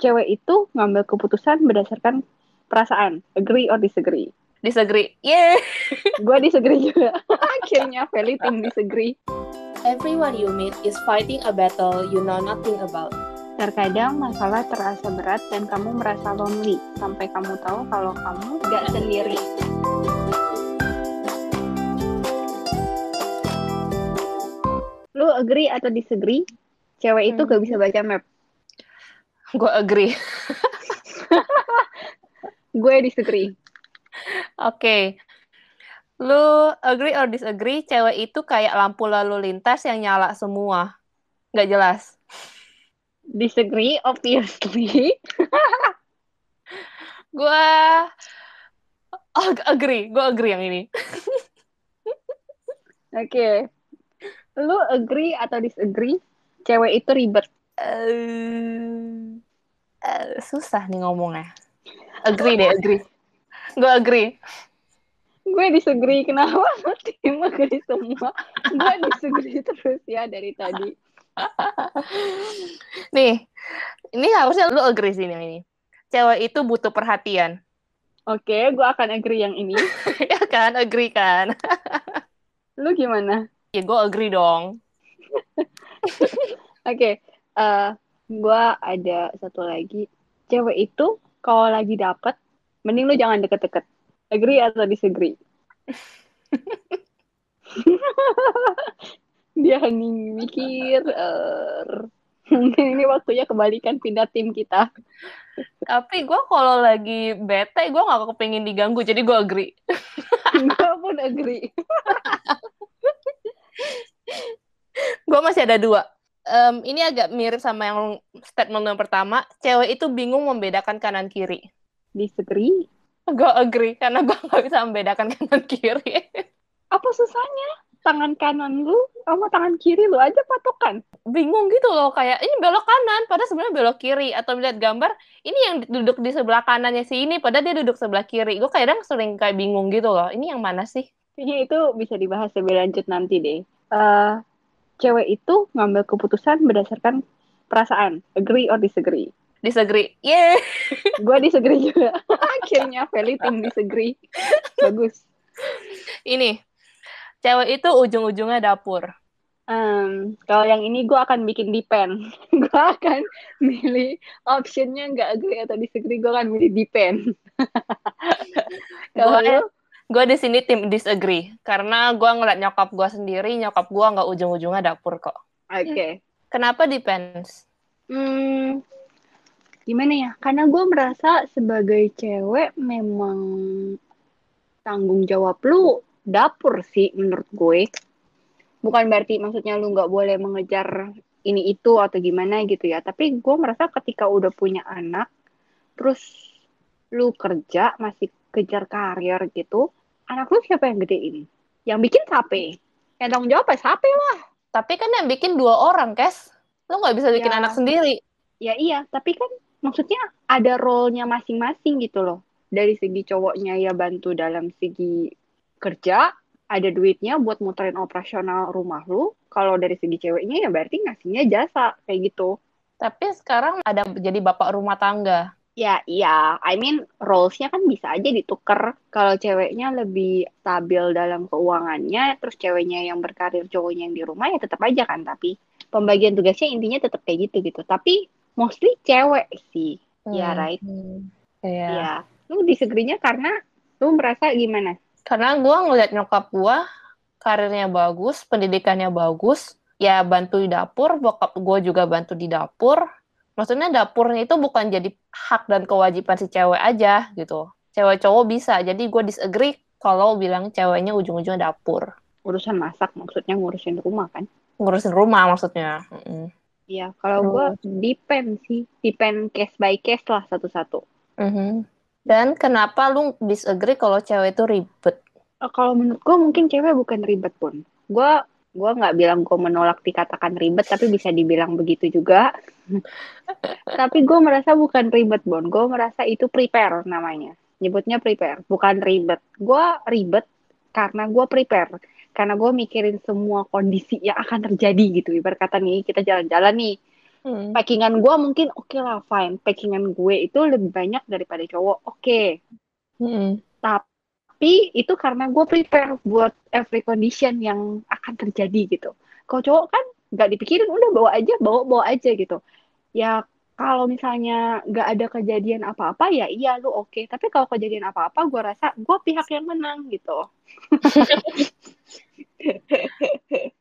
cewek itu ngambil keputusan berdasarkan perasaan. Agree or disagree? Disagree. Yeah. gue disagree juga. Akhirnya Feli tim disagree. Everyone you meet is fighting a battle you know nothing about. Terkadang masalah terasa berat dan kamu merasa lonely sampai kamu tahu kalau kamu gak sendiri. Lu agree atau disagree? Cewek itu gak bisa baca map. Gue agree. Gue disagree. Oke. Okay. Lu agree or disagree, cewek itu kayak lampu lalu lintas yang nyala semua. Gak jelas. Disagree, obviously. gue oh, agree, gue agree yang ini. Oke. Okay. Lu agree atau disagree? Cewek itu ribet. Uh, uh, susah nih ngomongnya. Agree deh, agree. Gue agree. Gue disagree kenapa tim agree semua? Gue disagree terus ya dari tadi. Nih ini harusnya lu agree sih yang ini. Cewek itu butuh perhatian. Oke okay, gue akan agree yang ini. Ya kan agree kan? Lu gimana? Ya gue agree dong. Oke okay, uh, eh, gue ada satu lagi cewek itu kalau lagi dapet mending lu jangan deket-deket Agree atau disagree? Dia hening mikir. Uh, mungkin ini waktunya kembalikan pindah tim kita. Tapi gue kalau lagi bete, gue gak kepingin diganggu, jadi gue agree. gue pun agree. gue masih ada dua. Um, ini agak mirip sama yang statement yang pertama. Cewek itu bingung membedakan kanan kiri. Disagree? Gue agree, karena gue gak bisa membedakan kanan kiri. Apa susahnya? Tangan kanan lu sama tangan kiri lu aja patokan. Bingung gitu loh, kayak ini belok kanan, padahal sebenarnya belok kiri. Atau melihat gambar, ini yang duduk di sebelah kanannya si ini, padahal dia duduk sebelah kiri. Gue kadang sering kayak bingung gitu loh, ini yang mana sih? Kayaknya itu bisa dibahas lebih lanjut nanti deh. Uh, cewek itu ngambil keputusan berdasarkan perasaan. Agree or disagree? disagree. Yeah. gue disagree juga. Akhirnya Feli tim disagree. Bagus. Ini cewek itu ujung-ujungnya dapur. Um, kalau yang ini gue akan bikin depend. gue akan milih optionnya nggak agree atau disagree. Gue akan milih depend. kalau gue di sini tim disagree karena gue ngeliat nyokap gue sendiri nyokap gue nggak ujung-ujungnya dapur kok. Oke. Okay. Kenapa depends? Hmm, gimana ya karena gue merasa sebagai cewek memang tanggung jawab lu dapur sih menurut gue bukan berarti maksudnya lu nggak boleh mengejar ini itu atau gimana gitu ya tapi gue merasa ketika udah punya anak terus lu kerja masih kejar karir gitu anak lu siapa yang gede ini yang bikin sape yang tanggung jawab ya sape lah tapi kan yang bikin dua orang kes lu nggak bisa bikin ya, anak sendiri ya iya tapi kan maksudnya ada role-nya masing-masing gitu loh. Dari segi cowoknya ya bantu dalam segi kerja, ada duitnya buat muterin operasional rumah lu. Kalau dari segi ceweknya ya berarti ngasihnya jasa kayak gitu. Tapi sekarang ada jadi bapak rumah tangga. Ya, iya. I mean, roles-nya kan bisa aja dituker. Kalau ceweknya lebih stabil dalam keuangannya, terus ceweknya yang berkarir, cowoknya yang di rumah, ya tetap aja kan. Tapi pembagian tugasnya intinya tetap kayak gitu gitu. Tapi mostly cewek sih ya, hmm. ya right hmm. yeah. ya lu disegrinya karena lu merasa gimana karena gue ngeliat nyokap gue karirnya bagus pendidikannya bagus ya bantu di dapur bokap gue juga bantu di dapur maksudnya dapurnya itu bukan jadi hak dan kewajiban si cewek aja gitu cewek cowok bisa jadi gue disagree kalau bilang ceweknya ujung-ujungnya dapur urusan masak maksudnya ngurusin rumah kan ngurusin rumah maksudnya mm -mm. Iya, kalau gue depend sih, depend case by case lah satu-satu. Mm -hmm. Dan kenapa lu disagree kalau cewek itu ribet? Uh, kalau menurut gue mungkin cewek bukan ribet pun. Gue gue nggak bilang gue menolak dikatakan ribet, tapi bisa dibilang begitu juga. tapi gue merasa bukan ribet, Bon. Gue merasa itu prepare namanya. Nyebutnya prepare, bukan ribet. Gue ribet karena gue prepare karena gue mikirin semua kondisi yang akan terjadi gitu ibarat kata nih kita jalan-jalan nih hmm. packingan gue mungkin oke okay lah fine packingan gue itu lebih banyak daripada cowok oke okay. hmm. tapi itu karena gue prepare buat every condition yang akan terjadi gitu kalau cowok kan nggak dipikirin udah bawa aja bawa bawa aja gitu ya kalau misalnya nggak ada kejadian apa-apa ya iya lu oke okay. tapi kalau kejadian apa-apa gue rasa gue pihak yang menang gitu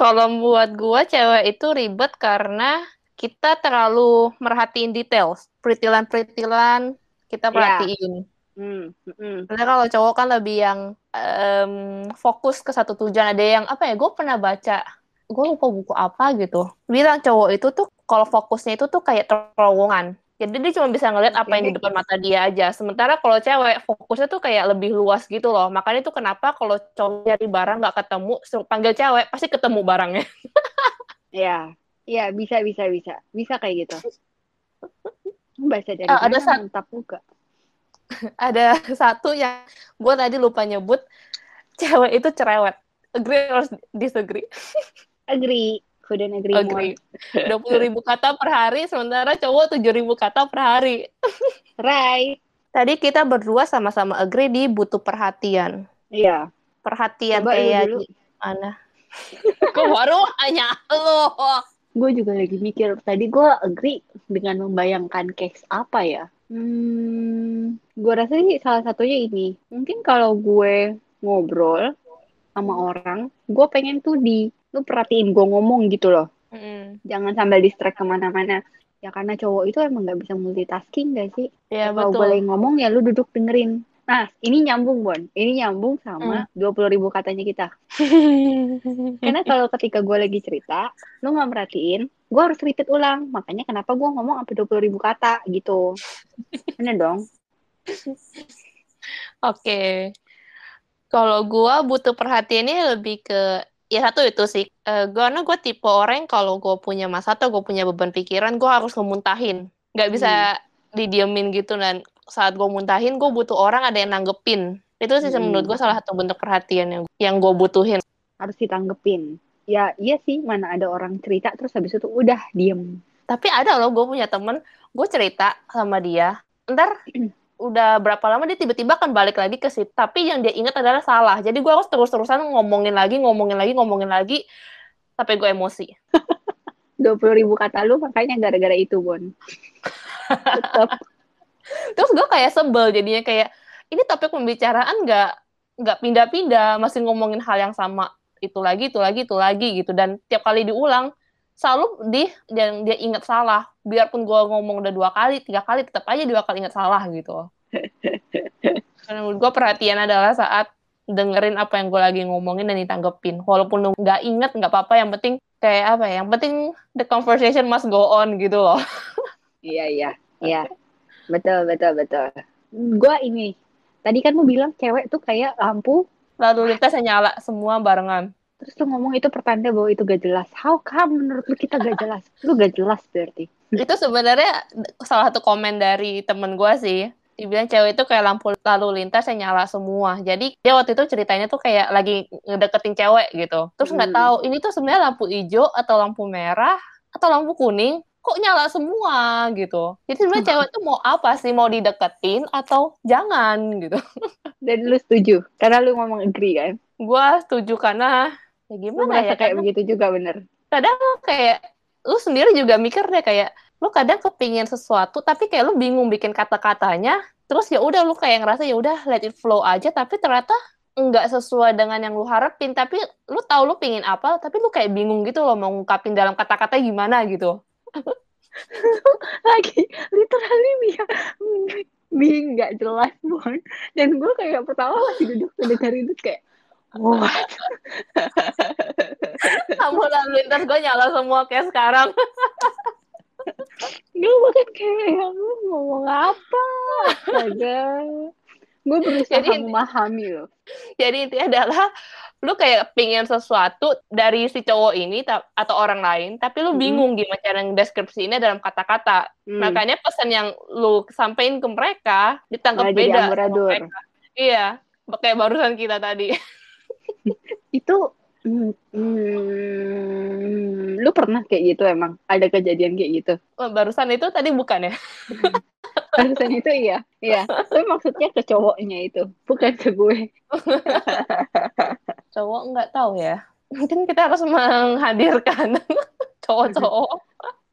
kalau buat gue cewek itu ribet karena kita terlalu merhatiin details peritilan-peritilan kita iya. perhatiin yeah. Hmm, hmm. Karena kalau cowok kan lebih yang um, fokus ke satu tujuan. Ada yang apa ya? Gue pernah baca, gue lupa buku apa gitu. Bilang cowok itu tuh kalau fokusnya itu tuh kayak terowongan. Jadi dia cuma bisa ngeliat apa yang di depan mata dia aja. Sementara kalau cewek fokusnya tuh kayak lebih luas gitu loh. Makanya itu kenapa kalau cowok nyari barang nggak ketemu, panggil cewek pasti ketemu barangnya. Iya, iya bisa bisa bisa bisa kayak gitu. Bahasa dari uh, ada satu mantap juga. Ada satu yang gue tadi lupa nyebut, cewek itu cerewet. Agree or disagree? Agree. Couldn't agree, agree. Dua puluh ribu kata per hari, sementara cowok tujuh ribu kata per hari. right. Tadi kita berdua sama-sama agree di butuh perhatian. Iya. Perhatian Coba kayak mana? Kok baru hanya lo? Gue juga lagi mikir. Tadi gue agree dengan membayangkan case apa ya. Hmm, gue rasa sih salah satunya ini. Mungkin kalau gue ngobrol sama orang, gue pengen tuh di lu perhatiin gue ngomong gitu loh. Mm. jangan sambil distract ke mana-mana. Ya karena cowok itu emang nggak bisa multitasking gak sih? Ya, kalau boleh ngomong ya lu duduk dengerin. Nah ini nyambung bon. Ini nyambung sama dua puluh ribu katanya kita. Karena kalau ketika gue lagi cerita lu nggak merhatiin gue harus repeat ulang. Makanya kenapa gue ngomong sampai dua puluh ribu kata gitu. Bener dong oke. Okay. kalau gue butuh perhatiannya lebih ke ya satu itu sih. Uh, gue karena gue tipe orang kalau gue punya masa atau gue punya beban pikiran gue harus ngemuntahin nggak bisa hmm. didiemin gitu dan saat gue muntahin gue butuh orang ada yang nanggepin. Itu sih hmm. menurut gue salah satu bentuk perhatian yang yang gue butuhin. Harus ditanggepin. Ya iya sih mana ada orang cerita terus habis itu udah diem. Tapi ada loh gue punya temen. Gue cerita sama dia. Ntar udah berapa lama dia tiba-tiba kan balik lagi ke situ tapi yang dia ingat adalah salah. Jadi gue harus terus-terusan ngomongin lagi ngomongin lagi ngomongin lagi sampai gue emosi. Dua puluh ribu kata lu makanya gara-gara itu Bon. Terus gue kayak sebel jadinya kayak ini topik pembicaraan nggak nggak pindah-pindah masih ngomongin hal yang sama. Itu lagi itu lagi itu lagi gitu. Dan tiap kali diulang selalu di yang dia ingat salah. Biarpun gue ngomong udah dua kali tiga kali tetap aja dua kali ingat salah gitu. Karena menurut gue perhatian adalah saat dengerin apa yang gue lagi ngomongin dan ditanggepin. Walaupun lu nggak inget nggak apa-apa. Yang penting kayak apa ya? Yang penting the conversation must go on gitu loh. Iya iya. Iya. Betul betul betul. Gue ini tadi kan mau bilang cewek tuh kayak lampu lalu lintas nyala semua barengan Terus lu ngomong itu pertanda bahwa itu gak jelas. How come menurut lu kita gak jelas? Lu gak jelas berarti. itu sebenarnya salah satu komen dari temen gue sih. Dibilang cewek itu kayak lampu lalu lintas yang nyala semua. Jadi dia waktu itu ceritanya tuh kayak lagi ngedeketin cewek gitu. Terus nggak hmm. tahu ini tuh sebenarnya lampu hijau atau lampu merah atau lampu kuning kok nyala semua gitu. Jadi sebenarnya cewek tuh mau apa sih? Mau dideketin atau jangan gitu. Dan lu setuju? Karena lu ngomong agree kan? Gua setuju karena ya gimana ya kayak begitu juga bener? Kadang kayak lu sendiri juga mikir deh kayak lu kadang kepingin sesuatu tapi kayak lu bingung bikin kata-katanya terus ya udah lu kayak ngerasa ya udah let it flow aja tapi ternyata nggak sesuai dengan yang lu harapin. Tapi lu tahu lu pingin apa tapi lu kayak bingung gitu loh mau ngungkapin dalam kata-kata gimana gitu. Lagi literally dia bingung nggak jelas banget dan gue kayak pertama masih duduk dengerin itu kayak What? Kamu lalu lintas gue nyala semua kayak sekarang. gue bahkan kayak lu ngomong apa? Astaga. Gue berusaha jadi, memahami loh. Jadi intinya adalah lu kayak pingin sesuatu dari si cowok ini atau orang lain, tapi lu bingung hmm. gimana cara deskripsinya dalam kata-kata. Hmm. Makanya pesan yang lu sampaikan ke mereka ditangkap beda. Mereka. Iya, kayak barusan kita tadi. Itu Hmm, hmm, lu pernah kayak gitu emang? Ada kejadian kayak gitu? Oh, barusan itu tadi bukan ya? Barusan itu iya, iya. Tapi maksudnya ke cowoknya itu, bukan ke gue. Cowok nggak tahu ya. Mungkin kita harus menghadirkan cowok-cowok.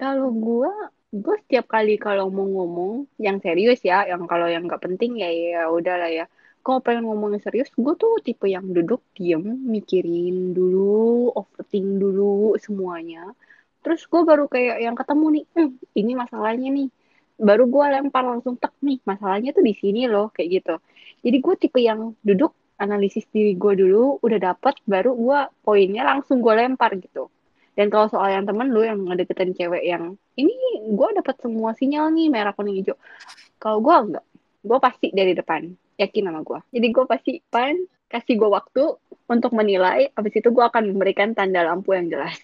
Kalau gue, gue setiap kali kalau mau ngomong yang serius ya, yang kalau yang nggak penting ya ya udahlah ya. Kalau pengen ngomong yang serius, gue tuh tipe yang duduk diem, mikirin dulu, overthink dulu semuanya. Terus gue baru kayak yang ketemu nih, hmm, ini masalahnya nih. Baru gue lempar langsung tek nih, masalahnya tuh di sini loh, kayak gitu. Jadi gue tipe yang duduk, analisis diri gue dulu, udah dapet, baru gue poinnya langsung gue lempar gitu. Dan kalau soal yang temen lu yang ngedeketin cewek yang ini gue dapet semua sinyal nih merah kuning hijau. Kalau gue enggak, gue pasti dari depan yakin sama gue. Jadi gue pasti pan kasih gue waktu untuk menilai. Habis itu gue akan memberikan tanda lampu yang jelas.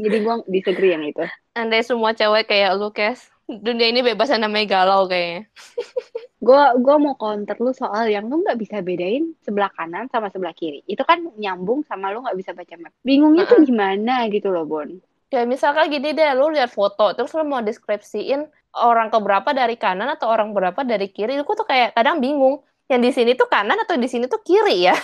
Jadi gue disagree yang itu. Andai semua cewek kayak lu, Kes, dunia ini bebas yang namanya galau kayaknya. gue gua mau counter lu soal yang lu nggak bisa bedain sebelah kanan sama sebelah kiri. Itu kan nyambung sama lu nggak bisa baca map. Bingungnya uh -uh. tuh gimana gitu loh, Bon. Ya misalkan gini deh, lu lihat foto, terus lu mau deskripsiin orang keberapa dari kanan atau orang berapa dari kiri, aku tuh kayak kadang bingung. Yang di sini tuh kanan atau di sini tuh kiri ya?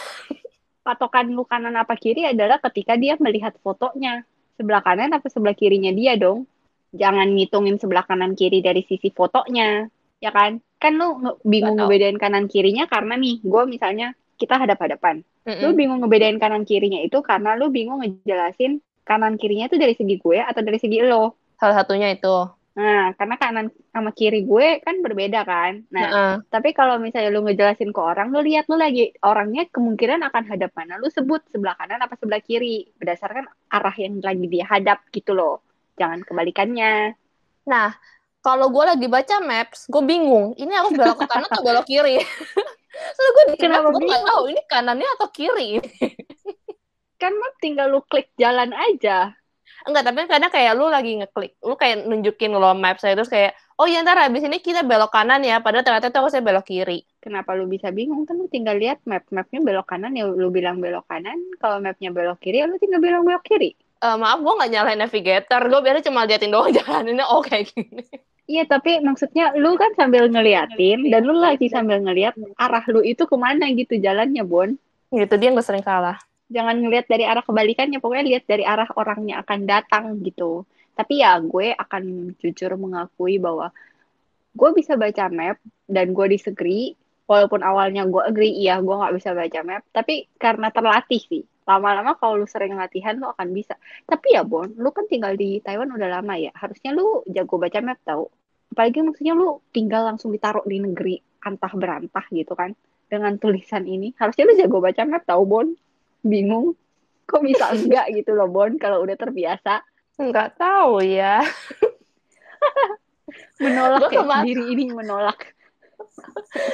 Patokan lu kanan apa kiri adalah ketika dia melihat fotonya. Sebelah kanan apa sebelah kirinya dia dong. Jangan ngitungin sebelah kanan kiri dari sisi fotonya. Ya kan? Kan lu bingung ngebedain kanan kirinya karena nih, gue misalnya kita hadap-hadapan. Mm -mm. Lu bingung ngebedain kanan kirinya itu karena lu bingung ngejelasin kanan kirinya itu dari segi gue atau dari segi lo. Salah satunya itu. Nah, karena kanan sama kiri gue kan berbeda kan. Nah, uh -uh. tapi kalau misalnya lu ngejelasin ke orang, lu lihat lu lagi orangnya kemungkinan akan hadap mana. Lu sebut sebelah kanan apa sebelah kiri berdasarkan arah yang lagi dia hadap gitu loh. Jangan kebalikannya. Nah, kalau gue lagi baca maps, gue bingung. Ini harus belok ke kanan atau belok kiri? Soalnya gue di Kenapa gue nggak tahu ini kanannya atau kiri. kan map tinggal lu klik jalan aja enggak tapi kadang kayak lu lagi ngeklik lu kayak nunjukin lo map saya terus kayak oh ya ntar habis ini kita belok kanan ya padahal ternyata itu saya belok kiri. Kenapa lu bisa bingung? Kan lu tinggal lihat map mapnya belok kanan ya lu bilang belok kanan kalau mapnya belok kiri ya lu tinggal bilang belok kiri. Uh, maaf gue nggak nyalain navigator gue biasanya cuma liatin doang jalan ini oke okay, gini. Iya, tapi maksudnya lu kan sambil ngeliatin dan lu lagi sambil ngeliat arah lu itu ke mana gitu jalannya, Bon. Gitu dia nggak sering kalah jangan ngelihat dari arah kebalikannya pokoknya lihat dari arah orangnya akan datang gitu. Tapi ya gue akan jujur mengakui bahwa gue bisa baca map dan gue disagree. Walaupun awalnya gue agree iya gue nggak bisa baca map. Tapi karena terlatih sih. Lama-lama kalau lu sering latihan lu akan bisa. Tapi ya Bon lu kan tinggal di Taiwan udah lama ya. Harusnya lu jago baca map tau. Apalagi maksudnya lu tinggal langsung ditaruh di negeri antah berantah gitu kan. Dengan tulisan ini. Harusnya lu jago baca map tau Bon bingung. Kok bisa enggak gitu loh Bon kalau udah terbiasa? Enggak tahu ya. Menolak ya diri ini menolak.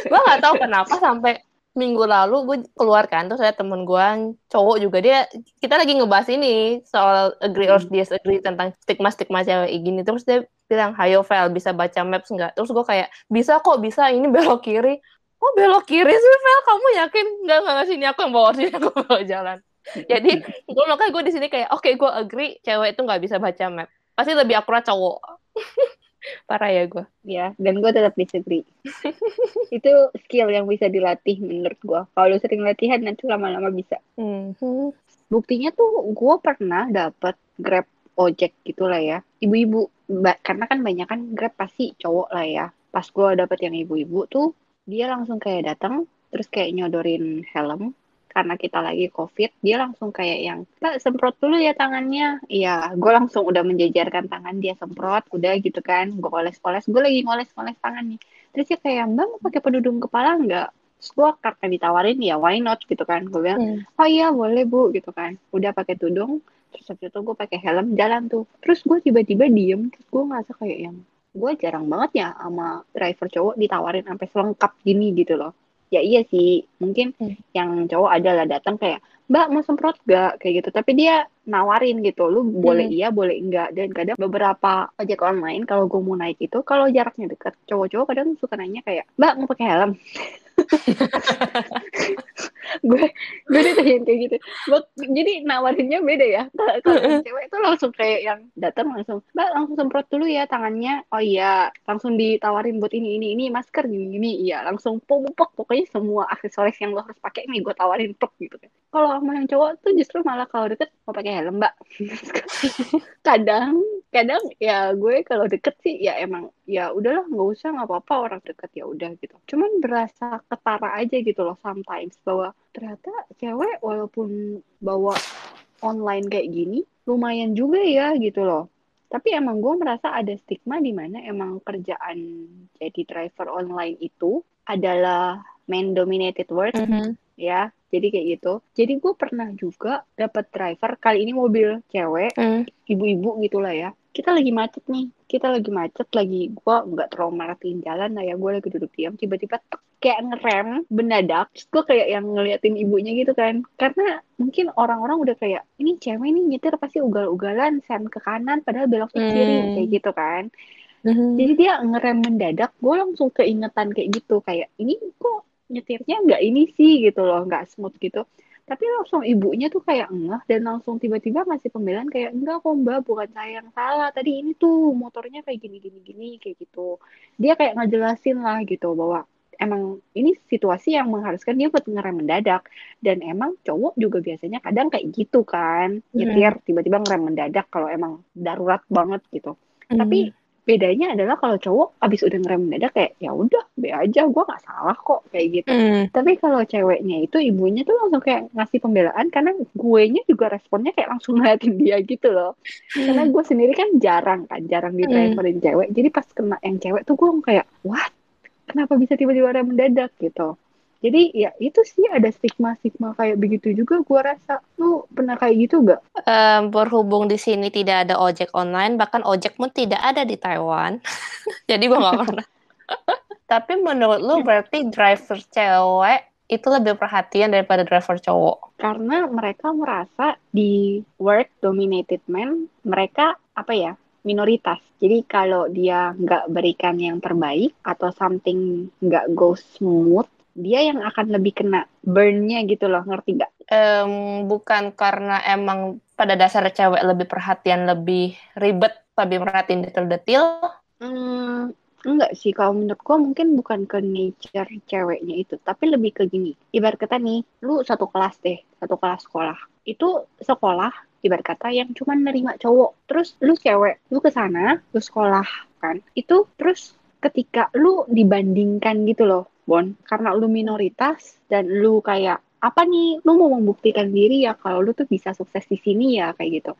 Gue nggak tahu kenapa sampai minggu lalu gue keluar kan terus saya temen gue cowok juga dia kita lagi ngebahas ini soal agree or hmm. disagree tentang stigma stigma cewek gini terus dia bilang hayo file bisa baca maps nggak? Terus gue kayak bisa kok bisa ini belok kiri oh belok kiri sih Vel kamu yakin? Nggak nggak sini aku yang bawa sini aku bawa jalan. Jadi gue makanya gue di sini kayak oke okay, gue agree. Cewek itu nggak bisa baca map. Pasti lebih akurat cowok. Parah ya gue ya dan gue tetap disagree. Itu skill yang bisa dilatih menurut gue kalau sering latihan nanti lama-lama bisa. Mm-hmm. buktinya tuh gue pernah dapat grab ojek gitulah ya. Ibu-ibu. Karena kan banyak kan grab pasti cowok lah ya. Pas gue dapet yang ibu-ibu tuh dia langsung kayak datang terus kayak nyodorin helm karena kita lagi covid dia langsung kayak yang pak semprot dulu ya tangannya. Iya gue langsung udah menjajarkan tangan dia semprot udah gitu kan gue oles-oles gue lagi ngoles-ngoles tangan nih. Terus dia kayak mbak mau pakai pedudung kepala nggak? Terus gue karena ditawarin ya why not? gitu kan gue bilang hmm. oh iya boleh bu gitu kan. Udah pakai tudung terus habis itu gue pakai helm jalan tuh. Terus gue tiba-tiba diem terus gue ngerasa kayak yang gue jarang banget ya sama driver cowok ditawarin sampai selengkap gini gitu loh. Ya iya sih mungkin hmm. yang cowok adalah datang kayak mbak mau semprot gak kayak gitu. Tapi dia nawarin gitu lu boleh hmm. iya boleh enggak? Dan kadang beberapa ojek online kalau gue mau naik itu kalau jaraknya dekat cowok-cowok kadang suka nanya kayak mbak mau pakai helm? Gue gue ditanyain kayak gitu. Bak, jadi nawarinnya beda ya. Kalau cewek itu langsung kayak yang datang langsung mbak langsung semprot dulu ya tangannya. Oh iya. Langsung ditawarin buat ini ini ini masker gini gini. Iya langsung pupuk pokoknya semua aksesoris yang lo harus pakai nih gue tawarin pok gitu kan. Kalau sama yang cowok tuh justru malah kalau deket mau pakai helm mbak. Kadang kadang ya gue kalau deket sih ya emang ya udahlah nggak usah nggak apa-apa orang deket ya udah gitu. Cuman berasa ketara aja gitu loh sometimes bahwa ternyata cewek walaupun bawa online kayak gini lumayan juga ya gitu loh. Tapi emang gue merasa ada stigma di mana emang kerjaan jadi driver online itu adalah man dominated work mm -hmm. ya jadi kayak gitu. Jadi gue pernah juga dapat driver kali ini mobil cewek mm. ibu-ibu gitulah ya. Kita lagi macet nih. Kita lagi macet lagi gue nggak terlalu merhatiin jalan lah ya. Gue lagi duduk diam tiba-tiba kayak ngerem mendadak terus gue kayak yang ngeliatin ibunya gitu kan. Karena mungkin orang-orang udah kayak ini cewek ini nyetir pasti ugal-ugalan sen ke kanan padahal belok ke kiri hmm. kayak gitu kan. Hmm. jadi dia ngerem mendadak gue langsung keingetan kayak gitu. Kayak ini kok nyetirnya nggak ini sih gitu loh nggak smooth gitu. Tapi langsung ibunya tuh kayak enggak dan langsung tiba-tiba masih pembelaan kayak enggak kok mbak bukan saya yang salah. Tadi ini tuh motornya kayak gini gini gini kayak gitu. Dia kayak ngejelasin lah gitu bahwa emang ini situasi yang mengharuskan dia buat ngerem mendadak. Dan emang cowok juga biasanya kadang kayak gitu kan nyetir hmm. tiba-tiba ngerem mendadak kalau emang darurat banget gitu. Hmm. tapi bedanya adalah kalau cowok abis udah ngerem mendadak kayak ya udah be aja gue nggak salah kok kayak gitu mm. tapi kalau ceweknya itu ibunya tuh langsung kayak ngasih pembelaan karena gue nya juga responnya kayak langsung ngeliatin dia gitu loh mm. karena gue sendiri kan jarang kan jarang di driverin mm. cewek jadi pas kena yang cewek tuh gue kayak what kenapa bisa tiba-tiba rem mendadak gitu jadi ya itu sih ada stigma-stigma kayak begitu juga gue rasa. Lu pernah kayak gitu gak? Um, berhubung di sini tidak ada ojek online, bahkan ojek pun tidak ada di Taiwan. Jadi gue gak pernah. Tapi menurut lu berarti driver cewek itu lebih perhatian daripada driver cowok? Karena mereka merasa di work dominated man, mereka apa ya, minoritas. Jadi kalau dia nggak berikan yang terbaik atau something nggak go smooth, dia yang akan lebih kena burnnya gitu loh ngerti nggak? Um, bukan karena emang pada dasar cewek lebih perhatian lebih ribet lebih perhatiin detail-detail. Hmm, enggak sih. Kalau menurut gua mungkin bukan ke nature ceweknya itu tapi lebih ke gini. Ibarat kata nih lu satu kelas deh satu kelas sekolah. Itu sekolah ibarat kata yang cuma nerima cowok. Terus lu cewek lu ke sana lu sekolah kan? Itu terus ketika lu dibandingkan gitu loh Bon, karena lu minoritas dan lu kayak apa nih, lu mau membuktikan diri ya kalau lu tuh bisa sukses di sini ya kayak gitu.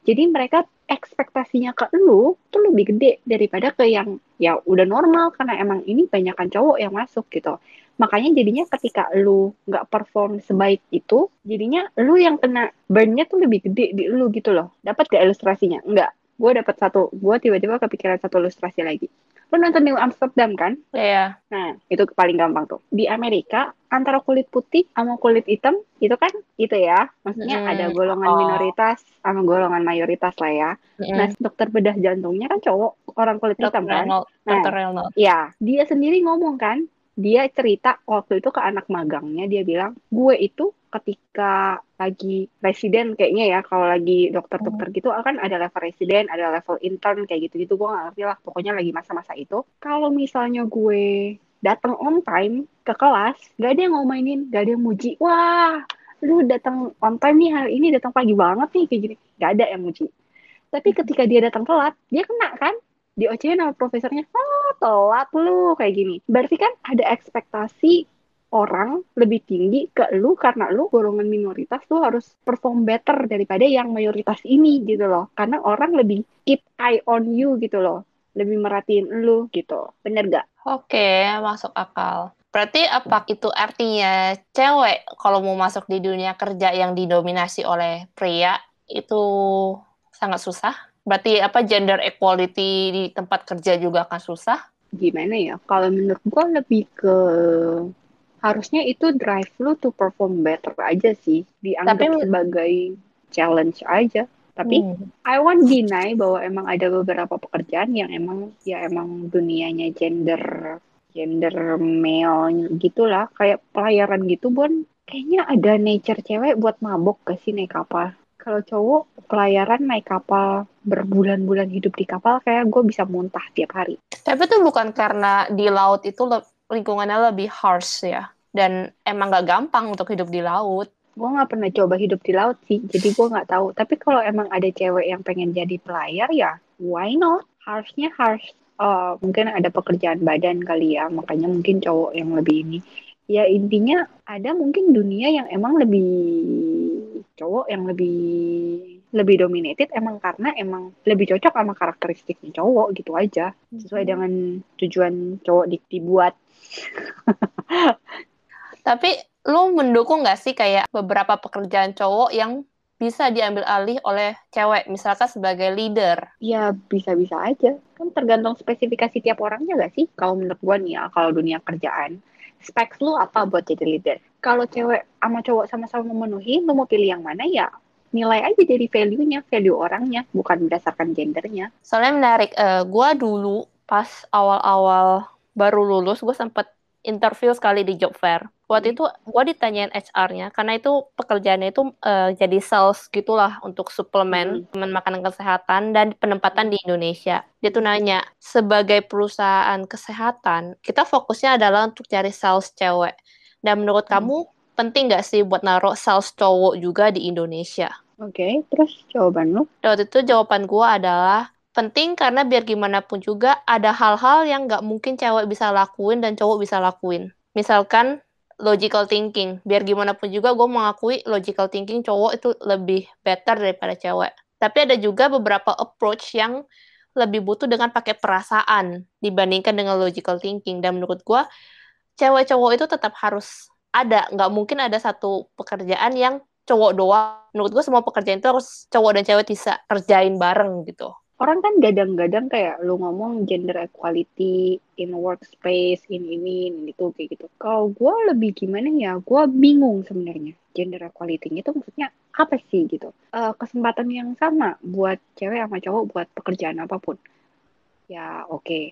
Jadi mereka ekspektasinya ke lu tuh lebih gede daripada ke yang ya udah normal karena emang ini banyakkan cowok yang masuk gitu. Makanya jadinya ketika lu nggak perform sebaik itu, jadinya lu yang kena burnnya tuh lebih gede di lu gitu loh. Dapat gak ilustrasinya? Enggak. Gue dapat satu. Gue tiba-tiba kepikiran satu ilustrasi lagi Lu nonton New Amsterdam kan? Iya. Yeah. Nah, itu paling gampang tuh. Di Amerika, antara kulit putih sama kulit hitam, itu kan itu ya. Maksudnya mm. ada golongan oh. minoritas sama golongan mayoritas lah ya. Mm. Nah, dokter bedah jantungnya kan cowok, orang kulit Dr. hitam kan? Reynolds. Nah, Dr. Reynolds. Ya, dia sendiri ngomong kan, dia cerita waktu itu ke anak magangnya, dia bilang, gue itu ketika lagi residen kayaknya ya kalau lagi dokter-dokter hmm. gitu akan ada level residen ada level intern kayak gitu-gitu gue gak ngerti lah pokoknya lagi masa-masa itu. Kalau misalnya gue datang on time ke kelas gak ada yang ngomainin gak ada yang muji wah lu datang on time nih hari ini datang pagi banget nih kayak gini. Gak ada yang muji. Tapi hmm. ketika dia datang telat dia kena kan? Diocehin sama profesornya oh telat lu kayak gini. Berarti kan ada ekspektasi orang lebih tinggi ke lu karena lu golongan minoritas lu harus perform better daripada yang mayoritas ini gitu loh karena orang lebih keep eye on you gitu loh lebih merhatiin lu gitu bener gak? Oke masuk akal Berarti apa itu artinya cewek kalau mau masuk di dunia kerja yang didominasi oleh pria itu sangat susah? Berarti apa gender equality di tempat kerja juga akan susah? Gimana ya? Kalau menurut gue lebih ke harusnya itu drive lu to perform better aja sih. Dianggap tapi, sebagai challenge aja. Tapi hmm. I won't deny bahwa emang ada beberapa pekerjaan yang emang ya emang dunianya gender gender male gitulah. Kayak pelayaran gitu Bon. Kayaknya ada nature cewek buat mabok gak sih naik kapal. Kalau cowok pelayaran naik kapal berbulan-bulan hidup di kapal kayak gue bisa muntah tiap hari. Tapi itu bukan karena di laut itu lingkungannya lebih harsh ya. Dan emang gak gampang untuk hidup di laut. Gue nggak pernah coba hidup di laut sih jadi gue nggak tahu. Tapi kalau emang ada cewek yang pengen jadi pelayar ya why not? Harusnya harus uh, mungkin ada pekerjaan badan kali ya makanya mungkin cowok yang lebih ini. Ya intinya ada mungkin dunia yang emang lebih cowok yang lebih lebih dominated emang karena emang lebih cocok sama karakteristiknya cowok gitu aja sesuai hmm. dengan tujuan cowok dibuat tapi lu mendukung gak sih kayak beberapa pekerjaan cowok yang bisa diambil alih oleh cewek, misalkan sebagai leader? Ya, bisa-bisa aja. Kan tergantung spesifikasi tiap orangnya gak sih? Kalau menurut gue nih ya, kalau dunia kerjaan. Speks lu apa buat jadi leader? Kalau cewek sama cowok sama-sama memenuhi, lu mau pilih yang mana ya? Nilai aja dari value-nya, value orangnya, bukan berdasarkan gendernya. Soalnya menarik, uh, eh, gue dulu pas awal-awal baru lulus, gue sempat interview sekali di job fair. Waktu itu gue ditanyain HR-nya karena itu pekerjaannya itu uh, jadi sales gitulah untuk suplemen, hmm. makanan kesehatan dan penempatan di Indonesia. Dia tuh nanya, sebagai perusahaan kesehatan, kita fokusnya adalah untuk cari sales cewek. Dan menurut hmm. kamu penting nggak sih buat naruh sales cowok juga di Indonesia? Oke, okay, terus jawaban lu? Waktu itu jawaban gue adalah penting karena biar gimana pun juga ada hal-hal yang nggak mungkin cewek bisa lakuin dan cowok bisa lakuin. Misalkan logical thinking. Biar gimana pun juga gue mengakui logical thinking cowok itu lebih better daripada cewek. Tapi ada juga beberapa approach yang lebih butuh dengan pakai perasaan dibandingkan dengan logical thinking. Dan menurut gue, cewek-cowok itu tetap harus ada. Nggak mungkin ada satu pekerjaan yang cowok doang. Menurut gue semua pekerjaan itu harus cowok dan cewek bisa kerjain bareng gitu orang kan gadang-gadang kayak lu ngomong gender equality in workspace in ini in itu kayak gitu kalau gue lebih gimana ya gue bingung sebenarnya gender equality itu maksudnya apa sih gitu uh, kesempatan yang sama buat cewek sama cowok buat pekerjaan apa pun ya oke okay.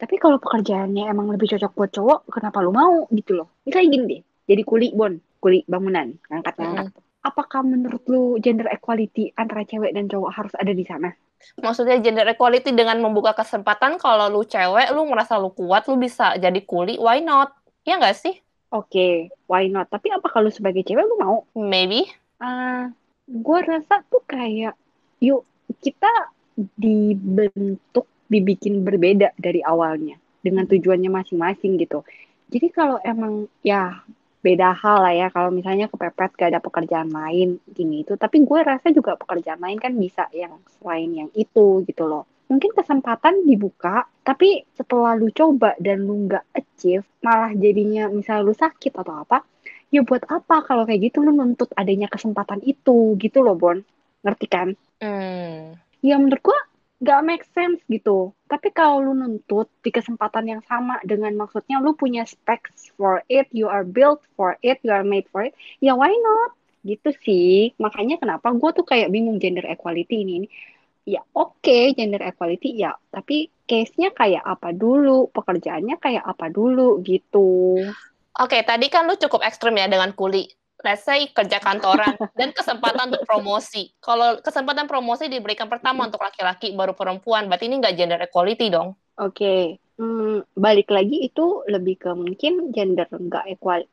tapi kalau pekerjaannya emang lebih cocok buat cowok kenapa lu mau gitu loh misalnya gini deh jadi kuli bon kuli bangunan ngangkat-ngangkat hmm apakah menurut lu gender equality antara cewek dan cowok harus ada di sana? Maksudnya gender equality dengan membuka kesempatan kalau lu cewek, lu merasa lu kuat, lu bisa jadi kuli, why not? Ya nggak sih? Oke, okay, why not? Tapi apa kalau sebagai cewek lu mau? Maybe. Uh, ah, gue rasa tuh kayak, yuk kita dibentuk, dibikin berbeda dari awalnya. Dengan tujuannya masing-masing gitu. Jadi kalau emang ya beda hal lah ya kalau misalnya kepepet gak ada pekerjaan lain gini itu tapi gue rasa juga pekerjaan lain kan bisa yang selain yang itu gitu loh mungkin kesempatan dibuka tapi setelah lu coba dan lu nggak achieve malah jadinya misalnya lu sakit atau apa ya buat apa kalau kayak gitu lu nuntut adanya kesempatan itu gitu loh Bon ngerti kan? Hmm. Ya menurut gue gak make sense gitu. Tapi kalau lu nuntut di kesempatan yang sama dengan maksudnya lu punya specs for it, you are built for it, you are made for it, ya why not? Gitu sih. Makanya kenapa gue tuh kayak bingung gender equality ini. ini. Ya oke okay, gender equality ya, tapi case-nya kayak apa dulu, pekerjaannya kayak apa dulu gitu. Oke, okay, tadi kan lu cukup ekstrim ya dengan kuli let's say kerja kantoran dan kesempatan untuk promosi. Kalau kesempatan promosi diberikan pertama untuk laki-laki baru perempuan, berarti ini nggak gender equality dong? Oke, okay. hmm, balik lagi itu lebih ke mungkin gender nggak equal,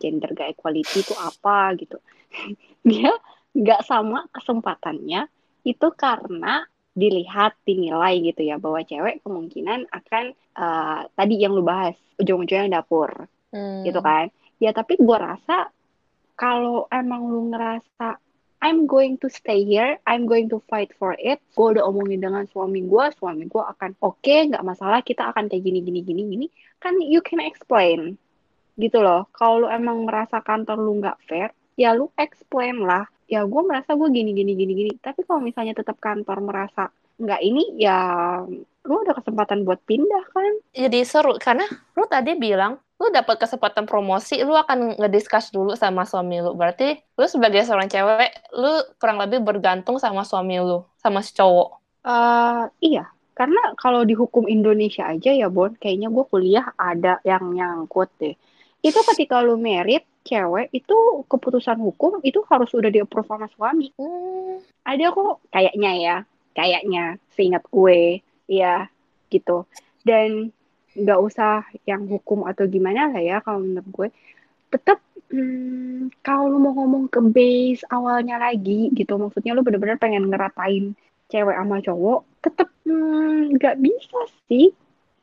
gender nggak equality itu apa gitu. Dia nggak sama kesempatannya itu karena dilihat dinilai gitu ya bahwa cewek kemungkinan akan uh, tadi yang lu bahas ujung-ujungnya dapur hmm. gitu kan ya tapi gue rasa kalau emang lu ngerasa I'm going to stay here, I'm going to fight for it. Gue udah omongin dengan suami gue, suami gue akan oke, okay, nggak masalah, kita akan kayak gini, gini, gini, gini. Kan you can explain, gitu loh. Kalau lu emang merasa kantor lu nggak fair, ya lu explain lah. Ya gue merasa gue gini, gini, gini, gini. Tapi kalau misalnya tetap kantor merasa nggak ini, ya lu ada kesempatan buat pindah kan? Jadi seru karena lu tadi bilang lu dapat kesempatan promosi, lu akan ngediskus dulu sama suami lu. Berarti lu sebagai seorang cewek, lu kurang lebih bergantung sama suami lu, sama si cowok. Uh, iya, Karena kalau di hukum Indonesia aja ya, Bon, kayaknya gue kuliah ada yang nyangkut deh. Itu ketika lu merit, cewek itu keputusan hukum itu harus udah di-approve sama suami. Hmm. Ada kok kayaknya ya, kayaknya seingat gue, ya gitu. Dan nggak usah yang hukum atau gimana lah ya kalau menurut gue. Tetap hmm, kalau lu mau ngomong ke base awalnya lagi gitu, maksudnya lu bener-bener pengen ngeratain cewek sama cowok, tetap hmm, nggak hmm, bisa sih.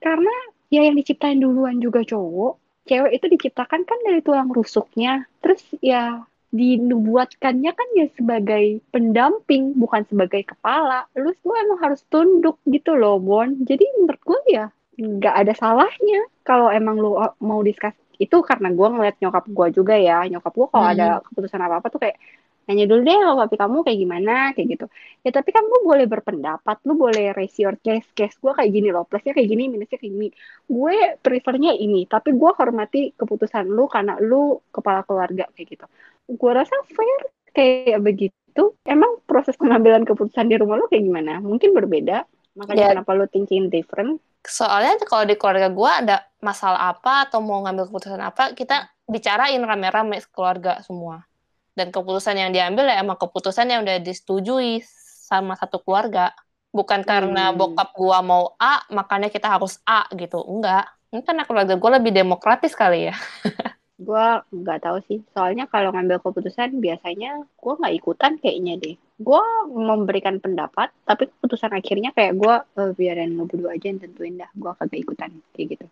Karena ya yang diciptain duluan juga cowok, cewek itu diciptakan kan dari tulang rusuknya. Terus ya dinubuatkannya kan ya sebagai pendamping bukan sebagai kepala lu semua emang harus tunduk gitu loh Bon jadi menurut gue ya nggak ada salahnya. Kalau emang lu mau diskus itu karena gue ngeliat nyokap gue juga ya. Nyokap gue kalau hmm. ada keputusan apa apa tuh kayak nanya dulu deh kalau papi kamu kayak gimana? kayak gitu. Ya tapi kan lu boleh berpendapat lu boleh raise your case. Case gue kayak gini loh plusnya kayak gini minusnya kayak gini. Gue prefernya ini tapi gue hormati keputusan lu karena lu kepala keluarga kayak gitu. Gue rasa fair kayak begitu. Emang proses pengambilan keputusan di rumah lu kayak gimana? Mungkin berbeda makanya yeah. kenapa lu thinking different? Soalnya kalau di keluarga gue ada masalah apa atau mau ngambil keputusan apa kita bicarain rame-rame keluarga semua. Dan keputusan yang diambil ya emang keputusan yang udah disetujui sama satu keluarga. Bukan karena hmm. bokap gua mau A makanya kita harus A gitu. Enggak. Ini karena keluarga gua lebih demokratis kali ya. Gua nggak tahu sih. Soalnya kalau ngambil keputusan biasanya gua nggak ikutan kayaknya deh gua memberikan pendapat tapi keputusan akhirnya kayak gua uh, biarin lo berdua aja yang tentuin dah gua kagak ikutan kayak gitu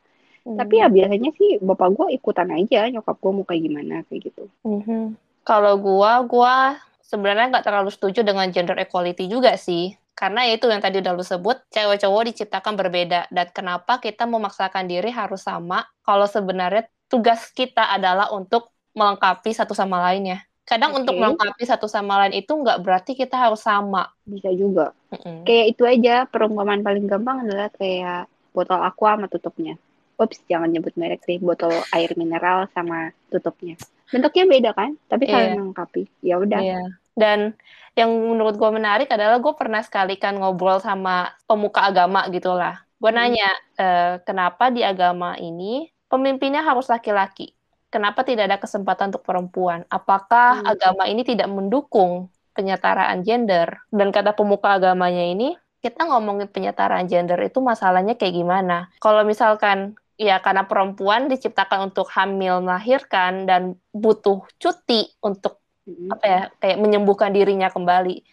hmm. tapi ya biasanya sih bapak gua ikutan aja nyokap gua mau kayak gimana kayak gitu hmm. Kalau gua, gua sebenarnya nggak terlalu setuju dengan gender equality juga sih. Karena itu yang tadi udah lu sebut, cewek cowok diciptakan berbeda. Dan kenapa kita memaksakan diri harus sama, kalau sebenarnya tugas kita adalah untuk melengkapi satu sama lainnya. Kadang okay. untuk melengkapi satu sama lain itu nggak berarti kita harus sama. Bisa juga. Mm -hmm. Kayak itu aja, perumpamaan paling gampang adalah kayak botol aqua sama tutupnya. Ups, jangan nyebut merek sih, botol air mineral sama tutupnya bentuknya beda kan tapi saling yeah. melengkapi ya udah yeah. dan yang menurut gue menarik adalah gue pernah sekali kan ngobrol sama pemuka agama gitulah gue hmm. nanya e, kenapa di agama ini pemimpinnya harus laki-laki kenapa tidak ada kesempatan untuk perempuan apakah hmm. agama ini tidak mendukung penyetaraan gender dan kata pemuka agamanya ini kita ngomongin penyetaraan gender itu masalahnya kayak gimana kalau misalkan ya karena perempuan diciptakan untuk hamil melahirkan dan butuh cuti untuk mm-hmm. apa ya kayak menyembuhkan dirinya kembali.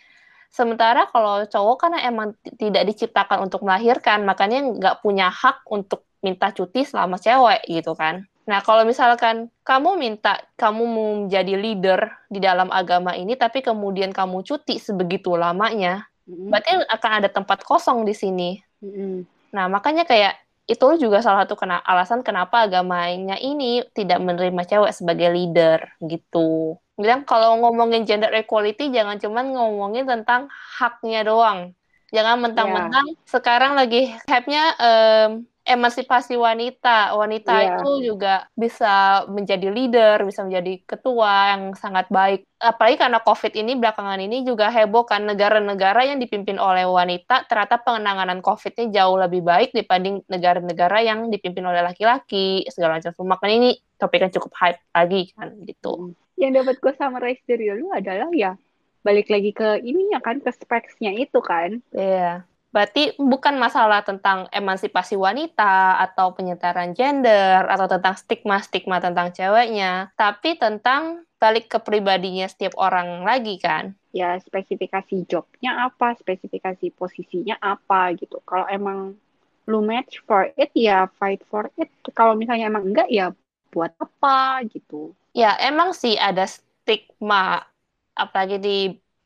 Sementara kalau cowok karena emang tidak diciptakan untuk melahirkan, makanya nggak punya hak untuk minta cuti selama cewek gitu kan. Nah kalau misalkan kamu minta kamu menjadi leader di dalam agama ini, tapi kemudian kamu cuti sebegitu lamanya, mm-hmm. berarti akan ada tempat kosong di sini. Mm-hmm. Nah makanya kayak itu juga salah satu kena alasan kenapa agamanya ini tidak menerima cewek sebagai leader gitu. Bilang kalau ngomongin gender equality jangan cuma ngomongin tentang haknya doang. Jangan mentang-mentang yeah. sekarang lagi hype-nya um, emansipasi wanita. Wanita yeah. itu juga bisa menjadi leader, bisa menjadi ketua yang sangat baik. Apalagi karena COVID ini belakangan ini juga heboh kan negara-negara yang dipimpin oleh wanita ternyata penanganan COVID-nya jauh lebih baik dibanding negara-negara yang dipimpin oleh laki-laki segala macam. Makanya ini topiknya cukup hype lagi kan gitu. Hmm. Yang dapat gue summarize dari lu adalah ya balik lagi ke ininya kan ke speksnya itu kan. Iya. Yeah Berarti bukan masalah tentang emansipasi wanita atau penyetaraan gender atau tentang stigma-stigma tentang ceweknya, tapi tentang balik ke pribadinya setiap orang lagi kan. Ya, spesifikasi jobnya apa, spesifikasi posisinya apa gitu. Kalau emang lu match for it, ya fight for it. Kalau misalnya emang enggak, ya buat apa gitu. Ya, emang sih ada stigma, apalagi di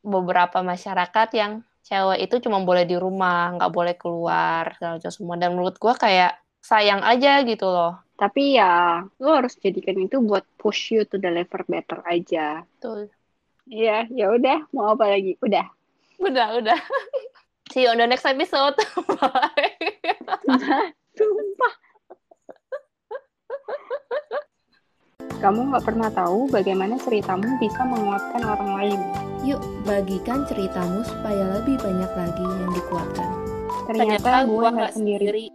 beberapa masyarakat yang cewek itu cuma boleh di rumah, nggak boleh keluar, segala macam semua. Dan menurut gue kayak sayang aja gitu loh. Tapi ya, lo harus jadikan itu buat push you to the level better aja. Betul. Iya, ya udah. Mau apa lagi? Udah. Udah, udah. See you on the next episode. Bye. Sumpah. Kamu nggak pernah tahu bagaimana ceritamu bisa menguatkan orang lain. Yuk, bagikan ceritamu supaya lebih banyak lagi yang dikuatkan. ternyata gue nggak sendiri